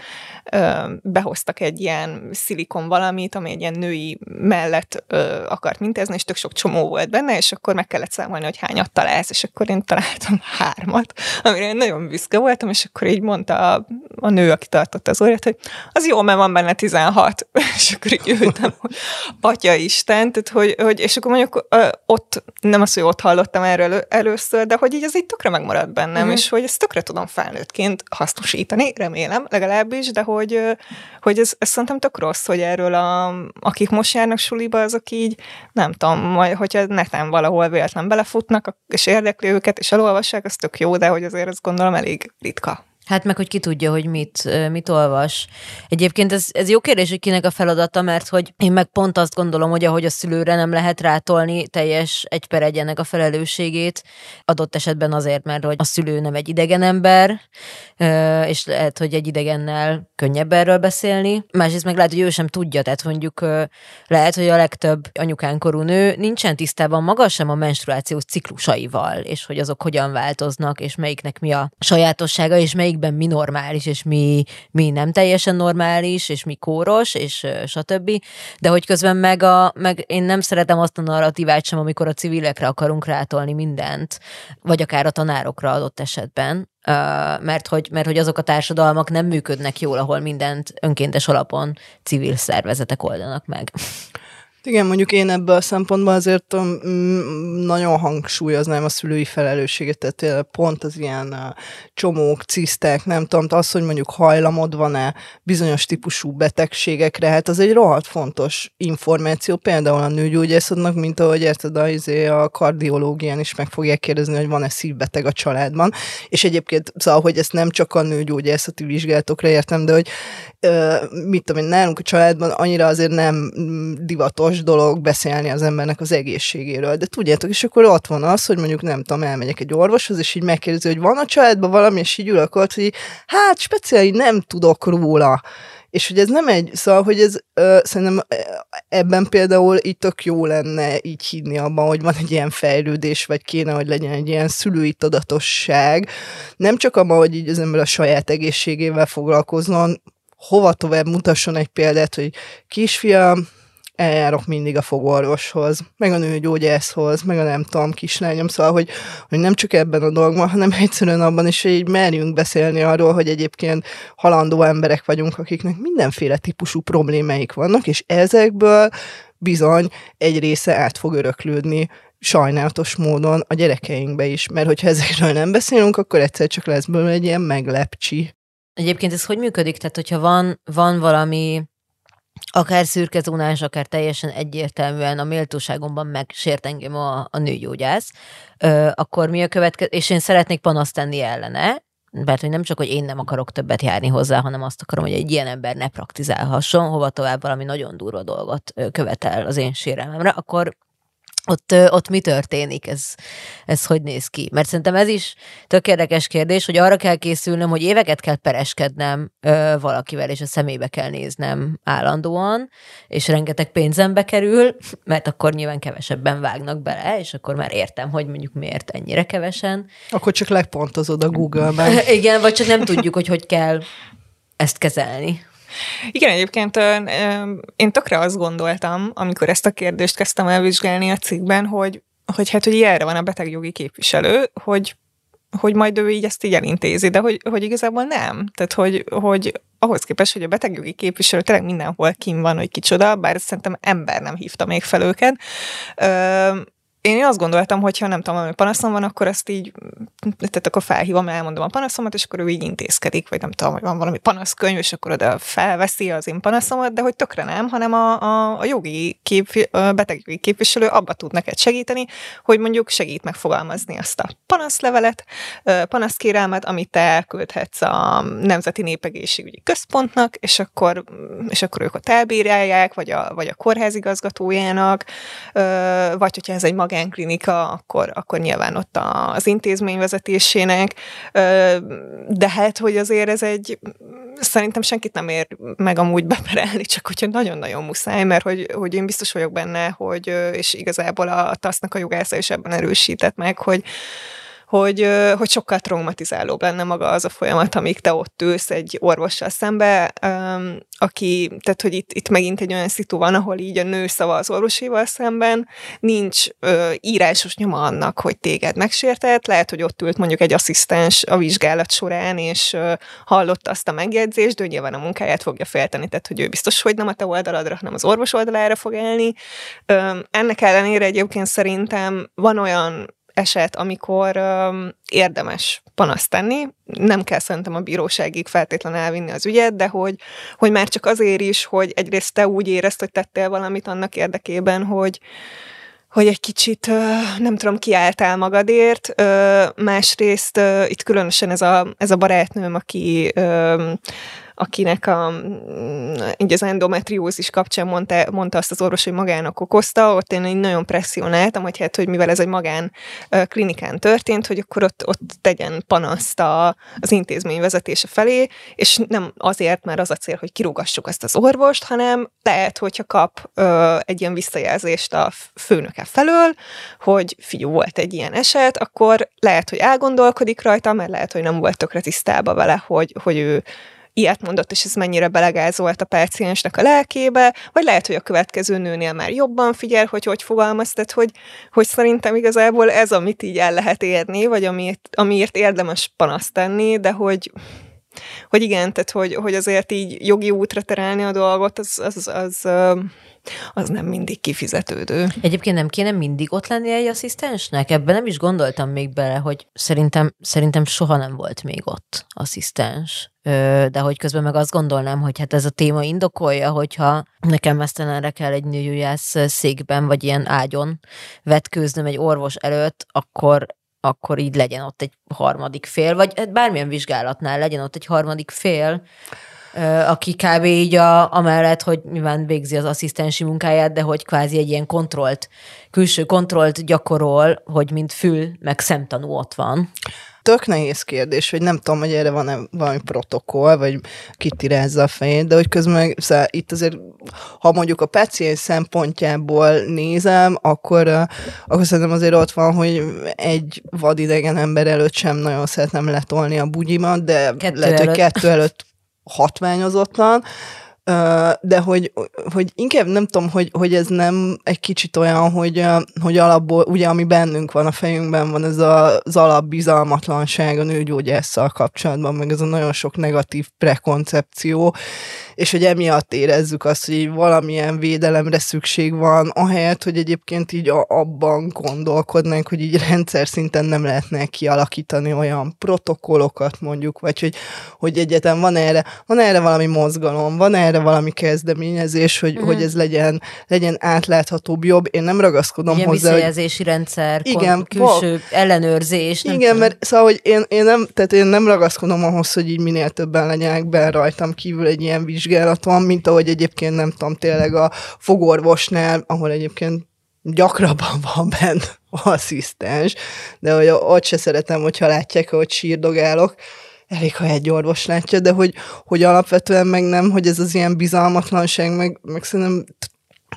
behoztak egy ilyen szilikon valamit, ami egy ilyen női mellett akart mintázni, és tök sok csomó volt benne, és akkor meg kellett számolni, hogy hányat találsz, és akkor én találtam hármat, amire én nagyon büszke voltam, és akkor így mondta a, a nő, aki tartotta az órát, hogy az jó, mert van benne 16, és akkor így ültem, hogy atya Isten, tehát hogy, hogy, és akkor mondjuk ott, nem az, hogy ott hallottam erről először, de hogy így ez így tökre megmaradt bennem, mm. és hogy ezt tökre tudom felnőttként hasznosítani, remélem legalábbis, de hogy hogy, ez, ez szerintem tök rossz, hogy erről a, akik most járnak suliba, azok így, nem tudom, majd, hogyha neten valahol véletlen belefutnak, és érdekli őket, és elolvassák, az tök jó, de hogy azért azt gondolom elég ritka. Hát meg, hogy ki tudja, hogy mit, mit olvas. Egyébként ez, ez jó kérdés, hogy kinek a feladata, mert hogy én meg pont azt gondolom, hogy ahogy a szülőre nem lehet rátolni teljes egy per egyenek a felelősségét, adott esetben azért, mert hogy a szülő nem egy idegen ember, és lehet, hogy egy idegennel könnyebb erről beszélni. Másrészt meg lehet, hogy ő sem tudja, tehát mondjuk lehet, hogy a legtöbb anyukánkorú nő nincsen tisztában maga sem a menstruációs ciklusaival, és hogy azok hogyan változnak, és melyiknek mi a sajátossága, és melyik melyikben mi normális, és mi, mi nem teljesen normális, és mi kóros, és stb. De hogy közben meg, a, meg én nem szeretem azt a narratívát sem, amikor a civilekre akarunk rátolni mindent, vagy akár a tanárokra adott esetben, mert hogy, mert hogy azok a társadalmak nem működnek jól, ahol mindent önkéntes alapon civil szervezetek oldanak meg. Igen, mondjuk én ebből a szempontból azért nagyon hangsúlyoznám a szülői felelősséget, tehát pont az ilyen csomók, cisztek, nem tudom, az, hogy mondjuk hajlamod van-e bizonyos típusú betegségekre, hát az egy rohadt fontos információ, például a nőgyógyászatnak, mint ahogy érted, a, izé, a kardiológián is meg fogják kérdezni, hogy van-e szívbeteg a családban, és egyébként szóval, hogy ezt nem csak a nőgyógyászati vizsgálatokra értem, de hogy mit tudom én, nálunk a családban annyira azért nem divatos dolog beszélni az embernek az egészségéről. De tudjátok, és akkor ott van az, hogy mondjuk nem tudom, elmegyek egy orvoshoz, és így megkérdezi, hogy van a családban valami, és így ülök ott, hogy hát speciális nem tudok róla. És hogy ez nem egy, szóval, hogy ez ö, szerintem ebben például így tök jó lenne így hinni abban, hogy van egy ilyen fejlődés, vagy kéne, hogy legyen egy ilyen szülői tudatosság. Nem csak abban, hogy így az ember a saját egészségével foglalkozzon, hova tovább mutasson egy példát, hogy kisfiam, eljárok mindig a fogorvoshoz, meg a nőgyógyászhoz, meg a nem tudom, kislányom, szóval, hogy, hogy nem csak ebben a dolgban, hanem egyszerűen abban is, hogy így merjünk beszélni arról, hogy egyébként halandó emberek vagyunk, akiknek mindenféle típusú problémáik vannak, és ezekből bizony egy része át fog öröklődni sajnálatos módon a gyerekeinkbe is, mert hogyha ezekről nem beszélünk, akkor egyszer csak lesz belőle egy ilyen meglepcsi. Egyébként ez hogy működik? Tehát, hogyha van, van valami akár szürke zónás, akár teljesen egyértelműen a méltóságomban megsért engem a, a nőgyógyász, ö, akkor mi a következő, és én szeretnék panaszt tenni ellene, mert hogy nem csak, hogy én nem akarok többet járni hozzá, hanem azt akarom, hogy egy ilyen ember ne praktizálhasson, hova tovább valami nagyon durva dolgot követel az én sérelmemre, akkor ott, ott mi történik, ez, ez hogy néz ki? Mert szerintem ez is tök érdekes kérdés, hogy arra kell készülnöm, hogy éveket kell pereskednem ö, valakivel, és a szemébe kell néznem állandóan, és rengeteg pénzembe kerül, mert akkor nyilván kevesebben vágnak bele, és akkor már értem, hogy mondjuk miért ennyire kevesen. Akkor csak legpontozod a Google-ben. Igen, vagy csak nem tudjuk, hogy hogy kell ezt kezelni. Igen, egyébként én tökre azt gondoltam, amikor ezt a kérdést kezdtem elvizsgálni a cikkben, hogy, hogy hát, hogy ilyenre van a betegjogi képviselő, hogy hogy majd ő így ezt így elintézi, de hogy, hogy igazából nem. Tehát, hogy, hogy ahhoz képest, hogy a betegjogi képviselő tényleg mindenhol kim van, hogy kicsoda, bár szerintem ember nem hívta még fel őket, én azt gondoltam, hogy ha nem tudom, hogy panaszom van, akkor ezt így, tehát akkor felhívom, elmondom a panaszomat, és akkor ő így intézkedik, vagy nem tudom, hogy van valami panaszkönyv, és akkor oda felveszi az én panaszomat, de hogy tökre nem, hanem a, a, a jogi kép, a betegjogi képviselő abba tud neked segíteni, hogy mondjuk segít megfogalmazni azt a panaszlevelet, panaszkérelmet, amit te elküldhetsz a Nemzeti Népegészségügyi Központnak, és akkor, és akkor ők ott elbírálják, vagy a, vagy a kórházigazgatójának, vagy hogyha ez egy magánklinika, akkor, akkor nyilván ott az intézmény vezetésének, de hát, hogy azért ez egy, szerintem senkit nem ér meg amúgy beperelni, csak hogyha nagyon-nagyon muszáj, mert hogy, hogy én biztos vagyok benne, hogy, és igazából a TASZ-nak a jogásza is ebben erősített meg, hogy, hogy, hogy sokkal traumatizálóbb lenne maga az a folyamat, amíg te ott ülsz egy orvossal szembe, aki, tehát hogy itt, itt megint egy olyan szitu van, ahol így a nő szava az orvosival szemben, nincs ö, írásos nyoma annak, hogy téged megsértett, lehet, hogy ott ült mondjuk egy asszisztens a vizsgálat során, és ö, hallotta azt a megjegyzést, de nyilván a munkáját fogja feltenni, tehát hogy ő biztos, hogy nem a te oldaladra, hanem az orvos oldalára fog állni. Ö, ennek ellenére egyébként szerintem van olyan eset, amikor um, érdemes panaszt tenni. Nem kell szerintem a bíróságig feltétlen elvinni az ügyet, de hogy, hogy már csak azért is, hogy egyrészt te úgy érezd, hogy tettél valamit annak érdekében, hogy, hogy egy kicsit, nem tudom, kiálltál magadért, másrészt itt különösen ez a, ez a barátnőm, aki akinek a, mm, így az endometriózis kapcsán mondta, mondta azt az orvos, hogy magának okozta, ott én nagyon presszionáltam, hogy hát, hogy mivel ez egy magán klinikán történt, hogy akkor ott, ott tegyen panaszt a, az intézmény vezetése felé, és nem azért, mert az a cél, hogy kirúgassuk ezt az orvost, hanem lehet, hogyha kap ö, egy ilyen visszajelzést a főnöke felől, hogy fiú, volt egy ilyen eset, akkor lehet, hogy elgondolkodik rajta, mert lehet, hogy nem volt tökre tisztába vele, hogy, hogy ő ilyet mondott, és ez mennyire belegázolt a páciensnek a lelkébe, vagy lehet, hogy a következő nőnél már jobban figyel, hogy hogy fogalmaz, tehát hogy, hogy szerintem igazából ez, amit így el lehet érni, vagy amiért, amiért érdemes panaszt tenni, de hogy hogy igen, tehát hogy, hogy azért így jogi útra terelni a dolgot, az, az, az, az nem mindig kifizetődő. Egyébként nem kéne mindig ott lenni egy asszisztensnek? Ebben nem is gondoltam még bele, hogy szerintem, szerintem soha nem volt még ott asszisztens. De hogy közben meg azt gondolnám, hogy hát ez a téma indokolja, hogyha nekem mesztelenre kell egy nőgyógyász székben, vagy ilyen ágyon vetkőznöm egy orvos előtt, akkor akkor így legyen ott egy harmadik fél, vagy hát bármilyen vizsgálatnál legyen ott egy harmadik fél, aki kb. így a, amellett, hogy nyilván végzi az asszisztensi munkáját, de hogy kvázi egy ilyen kontrollt, külső kontrollt gyakorol, hogy mint fül, meg szemtanú ott van. Tök nehéz kérdés, hogy nem tudom, hogy erre van-e valami protokoll, vagy kitirázza a fejét, de hogy közben szóval itt azért, ha mondjuk a paciens szempontjából nézem, akkor, akkor szerintem azért ott van, hogy egy vadidegen ember előtt sem nagyon szeretném letolni a bugyimat, de kettő lehet, előtt. hogy kettő előtt hatványozottan, de hogy, hogy inkább nem tudom, hogy, hogy ez nem egy kicsit olyan, hogy, hogy alapból, ugye ami bennünk van a fejünkben, van ez a, az alapbizalmatlanság a nőgyógyásszal kapcsolatban, meg ez a nagyon sok negatív prekoncepció, és hogy emiatt érezzük azt, hogy valamilyen védelemre szükség van, ahelyett, hogy egyébként így abban gondolkodnánk, hogy így rendszer szinten nem lehetne kialakítani olyan protokollokat mondjuk, vagy hogy, hogy egyetem van erre, van erre valami mozgalom, van erre valami kezdeményezés, hogy, uh-huh. hogy ez legyen, legyen átláthatóbb, jobb. Én nem ragaszkodom Ilyen hozzá. Visszajelzési hogy... rendszer, igen, külső val- ellenőrzés. Igen, tudom. mert szóval, hogy én, én, nem, tehát én nem ragaszkodom ahhoz, hogy így minél többen legyenek be rajtam kívül egy ilyen vizsgálat, vizsgálat van, mint ahogy egyébként nem tudom, tényleg a fogorvosnál, ahol egyébként gyakrabban van benne asszisztens, de hogy ott se szeretem, hogyha látják, hogy sírdogálok, elég, ha egy orvos látja, de hogy, hogy alapvetően meg nem, hogy ez az ilyen bizalmatlanság, meg, meg szerintem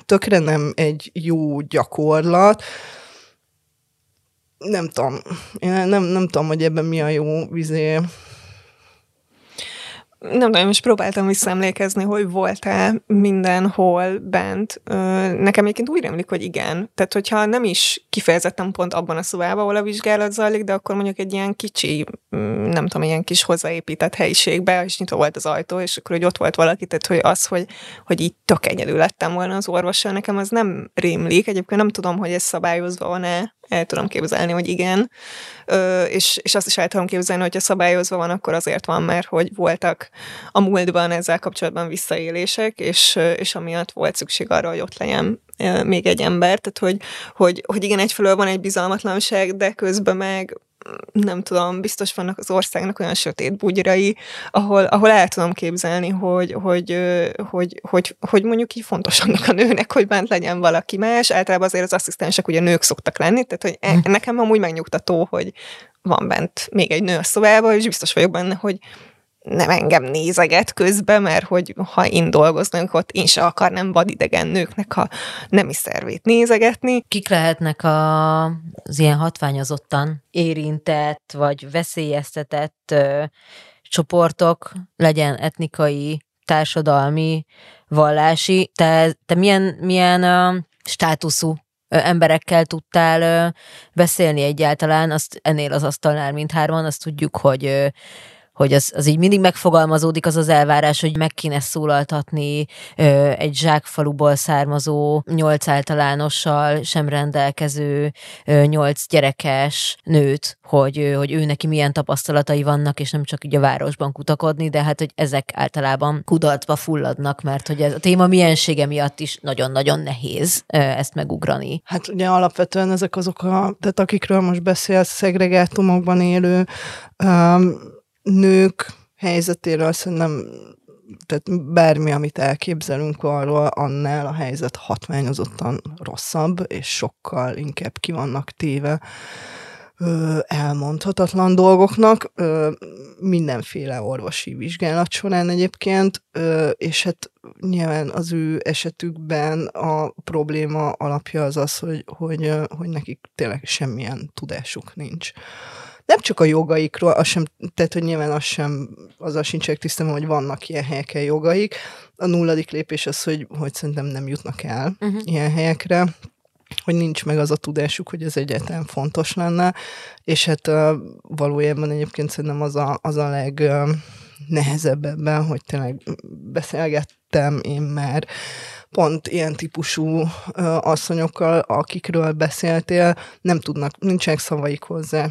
tökre nem egy jó gyakorlat. Nem tudom, én nem, nem tudom, hogy ebben mi a jó vizé nem tudom, most próbáltam visszaemlékezni, hogy volt-e mindenhol bent. Nekem egyébként úgy remlik, hogy igen. Tehát, hogyha nem is kifejezetten pont abban a szobában, ahol a vizsgálat zajlik, de akkor mondjuk egy ilyen kicsi, mm, nem tudom, ilyen kis hozzáépített helyiségbe, és nyitva volt az ajtó, és akkor hogy ott volt valaki, tehát hogy az, hogy, hogy így tök egyedül lettem volna az orvossal, nekem az nem rémlik. Egyébként nem tudom, hogy ez szabályozva van-e, el tudom képzelni, hogy igen. Ö, és, és azt is el tudom képzelni, hogyha szabályozva van, akkor azért van, mert hogy voltak a múltban ezzel kapcsolatban visszaélések, és, és amiatt volt szükség arra, hogy ott legyen még egy ember, tehát hogy, hogy, hogy igen, egyfelől van egy bizalmatlanság, de közben meg nem tudom, biztos vannak az országnak olyan sötét bugyrai, ahol, ahol el tudom képzelni, hogy, hogy, hogy, hogy, hogy mondjuk így fontos annak a nőnek, hogy bent legyen valaki más. Általában azért az asszisztensek ugye nők szoktak lenni, tehát hogy e, hm. nekem amúgy megnyugtató, hogy van bent még egy nő a szobában, és biztos vagyok benne, hogy nem engem nézeget közben, mert hogy ha én dolgoznak ott, én se akarnám vadidegen nőknek a nemi szervét nézegetni. Kik lehetnek a, az ilyen hatványozottan érintett, vagy veszélyeztetett ö, csoportok, legyen etnikai, társadalmi, vallási. Te, te milyen, milyen ö, státuszú emberekkel tudtál beszélni egyáltalán, azt ennél az asztalnál mindhárman, azt tudjuk, hogy hogy az, az így mindig megfogalmazódik az az elvárás, hogy meg kéne szólaltatni ö, egy zsákfaluból származó, nyolc általánossal sem rendelkező, ö, nyolc gyerekes nőt, hogy, ö, hogy ő neki milyen tapasztalatai vannak, és nem csak így a városban kutakodni, de hát, hogy ezek általában kudarcba fulladnak, mert hogy ez a téma miensége miatt is nagyon-nagyon nehéz ö, ezt megugrani. Hát ugye alapvetően ezek azok a, tehát akikről most beszélsz, szegregátumokban élő, um, nők helyzetéről szerintem tehát bármi, amit elképzelünk arról, annál a helyzet hatványozottan rosszabb, és sokkal inkább ki vannak téve ö, elmondhatatlan dolgoknak, ö, mindenféle orvosi vizsgálat során egyébként, ö, és hát nyilván az ő esetükben a probléma alapja az az, hogy, hogy, hogy nekik tényleg semmilyen tudásuk nincs nem csak a jogaikról, az sem, tehát hogy nyilván az sem, azzal sincsenek tisztában, hogy vannak ilyen helyeken jogaik. A nulladik lépés az, hogy, hogy szerintem nem jutnak el uh-huh. ilyen helyekre, hogy nincs meg az a tudásuk, hogy ez egyáltalán fontos lenne, és hát valójában egyébként szerintem az a, az a leg nehezebb ebben, hogy tényleg beszélgettem én már pont ilyen típusú uh, asszonyokkal, akikről beszéltél, nem tudnak, nincsenek szavaik hozzá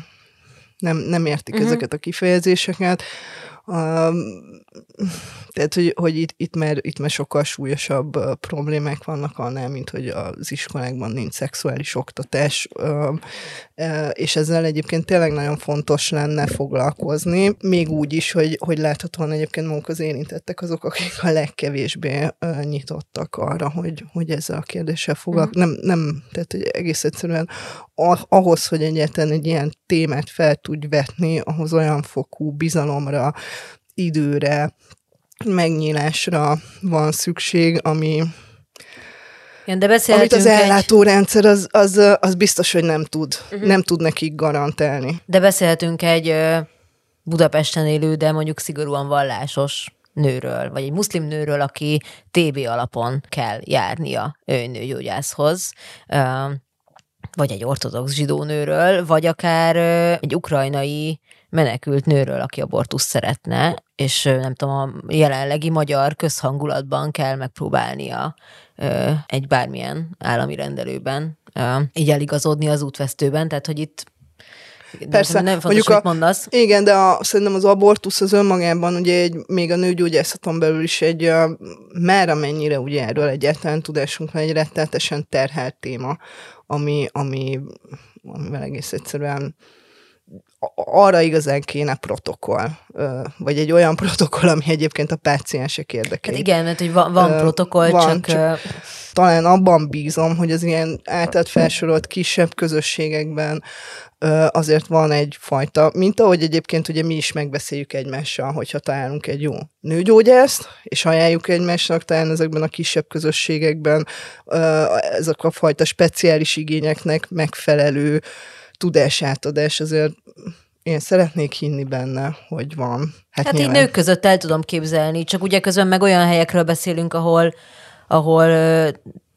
nem, nem értik uh-huh. ezeket a kifejezéseket. Tehát, hogy, hogy itt, itt, már, itt már sokkal súlyosabb problémák vannak annál, mint hogy az iskolákban nincs szexuális oktatás, és ezzel egyébként tényleg nagyon fontos lenne foglalkozni, még úgy is, hogy, hogy láthatóan egyébként maguk az érintettek azok, akik a legkevésbé nyitottak arra, hogy, hogy ezzel a kérdéssel foglalkozni. Uh-huh. Nem, nem, tehát hogy egész egyszerűen ahhoz, hogy egyáltalán egy ilyen témát fel tudj vetni, ahhoz olyan fokú bizalomra, időre, megnyílásra van szükség, ami igen, de amit az ellátórendszer, az, az, az biztos, hogy nem tud, uh-huh. nem tud nekik garantálni. De beszélhetünk egy Budapesten élő, de mondjuk szigorúan vallásos nőről, vagy egy muszlim nőről, aki TB alapon kell járnia nőgyógyászhoz vagy egy ortodox zsidó nőről, vagy akár egy ukrajnai menekült nőről, aki abortusz szeretne, és nem tudom, a jelenlegi magyar közhangulatban kell megpróbálnia egy bármilyen állami rendelőben így eligazodni az útvesztőben, tehát hogy itt Persze. Nem fontos, a, mondasz. Igen, de a, szerintem az abortusz az önmagában ugye egy, még a nőgyógyászaton belül is egy, uh, már amennyire ugye erről egyáltalán tudásunk van, egy retteltesen terhelt téma, ami, ami, amivel egész egyszerűen arra igazán kéne protokoll, vagy egy olyan protokoll, ami egyébként a páciensek érdekei. Hát igen, mert hogy van, van protokoll, van, csak... csak talán abban bízom, hogy az ilyen általad felsorolt kisebb közösségekben azért van egyfajta, mint ahogy egyébként ugye mi is megbeszéljük egymással, hogyha találunk egy jó nőgyógyászt, és ajánljuk egymásnak talán ezekben a kisebb közösségekben ezek a fajta speciális igényeknek megfelelő tudásátadás azért én szeretnék hinni benne, hogy van. Hát, hát így nők között el tudom képzelni, csak ugye közben meg olyan helyekről beszélünk, ahol, ahol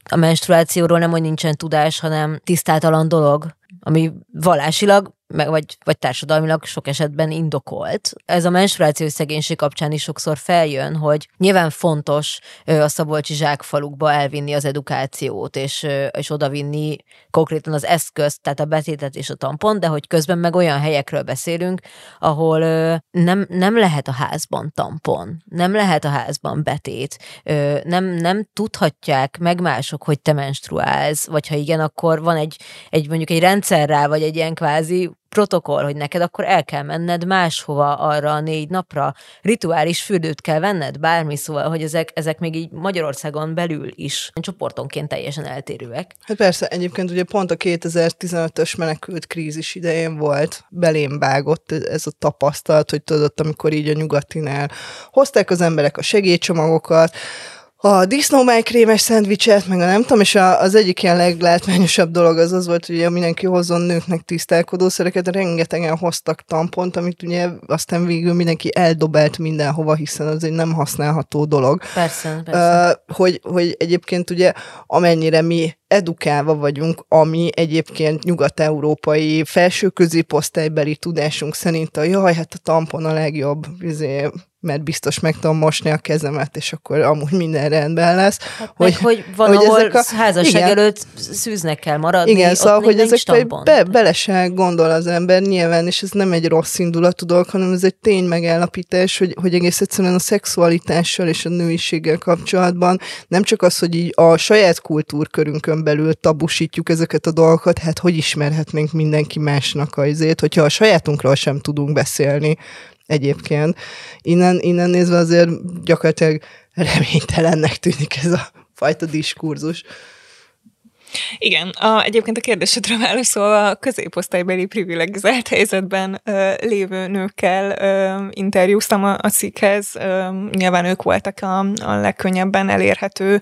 a menstruációról nem, hogy nincsen tudás, hanem tisztátalan dolog, ami vallásilag meg, vagy, vagy társadalmilag sok esetben indokolt. Ez a menstruációs szegénység kapcsán is sokszor feljön, hogy nyilván fontos a Szabolcsi zsákfalukba elvinni az edukációt, és, és odavinni konkrétan az eszközt, tehát a betétet és a tampon, de hogy közben meg olyan helyekről beszélünk, ahol nem, nem lehet a házban tampon, nem lehet a házban betét, nem, nem tudhatják meg mások, hogy te menstruálsz, vagy ha igen, akkor van egy, egy mondjuk egy rendszer rá, vagy egy ilyen kvázi protokoll, hogy neked akkor el kell menned máshova arra a négy napra, rituális fürdőt kell venned, bármi, szóval, hogy ezek, ezek még így Magyarországon belül is csoportonként teljesen eltérőek. Hát persze, egyébként ugye pont a 2015-ös menekült krízis idején volt, belém vágott ez a tapasztalat, hogy tudod, amikor így a nyugatinál hozták az emberek a segélycsomagokat, a disznómájkrémes szendvicset, meg a nem tudom, és a, az egyik ilyen leglátványosabb dolog az az volt, hogy mindenki hozzon nőknek tisztálkodószereket, rengetegen hoztak tampont, amit ugye aztán végül mindenki eldobált mindenhova, hiszen az egy nem használható dolog. Persze, persze. Uh, hogy, hogy egyébként ugye amennyire mi edukálva vagyunk, ami egyébként nyugat-európai felső középosztálybeli tudásunk szerint a jaj, hát a tampon a legjobb, izé, mert biztos meg tudom mosni a kezemet, és akkor amúgy minden rendben lesz. Hát hogy, meg, hogy van, hogy ahol ezek a, házasság igen, előtt szűznek kell maradni. Igen, szóval, hogy ezek be, bele se gondol az ember nyilván, és ez nem egy rossz indulatú dolog, hanem ez egy tény megállapítás, hogy, hogy egész egyszerűen a szexualitással és a nőiséggel kapcsolatban nem csak az, hogy így a saját kultúrkörünkön belül tabusítjuk ezeket a dolgokat, hát hogy ismerhetnénk mindenki másnak a izét, hogyha a sajátunkról sem tudunk beszélni, egyébként. Innen, innen nézve azért gyakorlatilag reménytelennek tűnik ez a fajta diskurzus. Igen, a, egyébként a kérdésedre válaszolva a középosztálybeli privilegizált helyzetben ö, lévő nőkkel ö, interjúztam a, a cikkhez. Ö, nyilván ők voltak a, a legkönnyebben elérhető,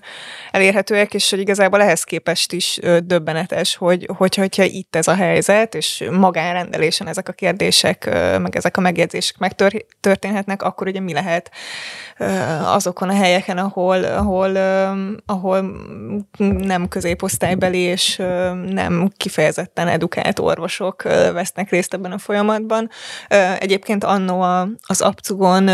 elérhetőek, és hogy igazából ehhez képest is ö, döbbenetes, hogy, hogyha, hogyha itt ez a helyzet, és magánrendelésen ezek a kérdések, ö, meg ezek a megjegyzések megtörténhetnek, akkor ugye mi lehet ö, azokon a helyeken, ahol, ahol, ö, ahol nem középosztály beli és nem kifejezetten edukált orvosok vesznek részt ebben a folyamatban. Egyébként annó az Apcugon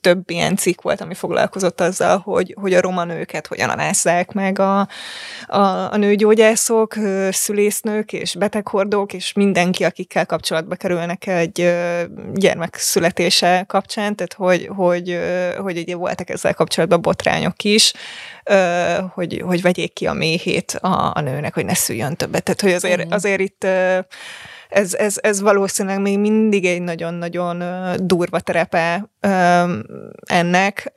több ilyen cikk volt, ami foglalkozott azzal, hogy, hogy a roma nőket hogyan alásszák meg a, a, a nőgyógyászok, szülésznők és beteghordók, és mindenki, akikkel kapcsolatba kerülnek egy gyermek születése kapcsán, tehát hogy, hogy, hogy ugye voltak ezzel kapcsolatban botrányok is, hogy, hogy vegyék ki a méhét a, a nőnek, hogy ne szüljön többet. Tehát, hogy azért, azért itt ez, ez, ez valószínűleg még mindig egy nagyon-nagyon durva terepe ennek,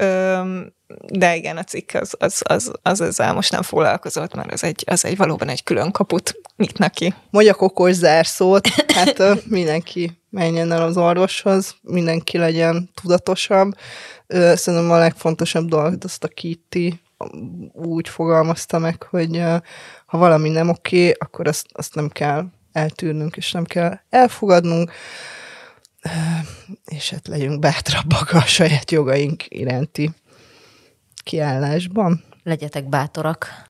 de igen, a cikk az, az, az, az ezzel most nem foglalkozott, mert az egy, az egy valóban egy külön kaput nyitnak ki. Mondjak okos zárszót, hát mindenki menjen el az orvoshoz, mindenki legyen tudatosabb. Szerintem a legfontosabb dolog, azt a Kitty úgy fogalmazta meg, hogy ha valami nem oké, akkor azt, azt nem kell eltűrnünk, és nem kell elfogadnunk, és hát legyünk bátrabbak a saját jogaink iránti kiállásban. Legyetek bátorak.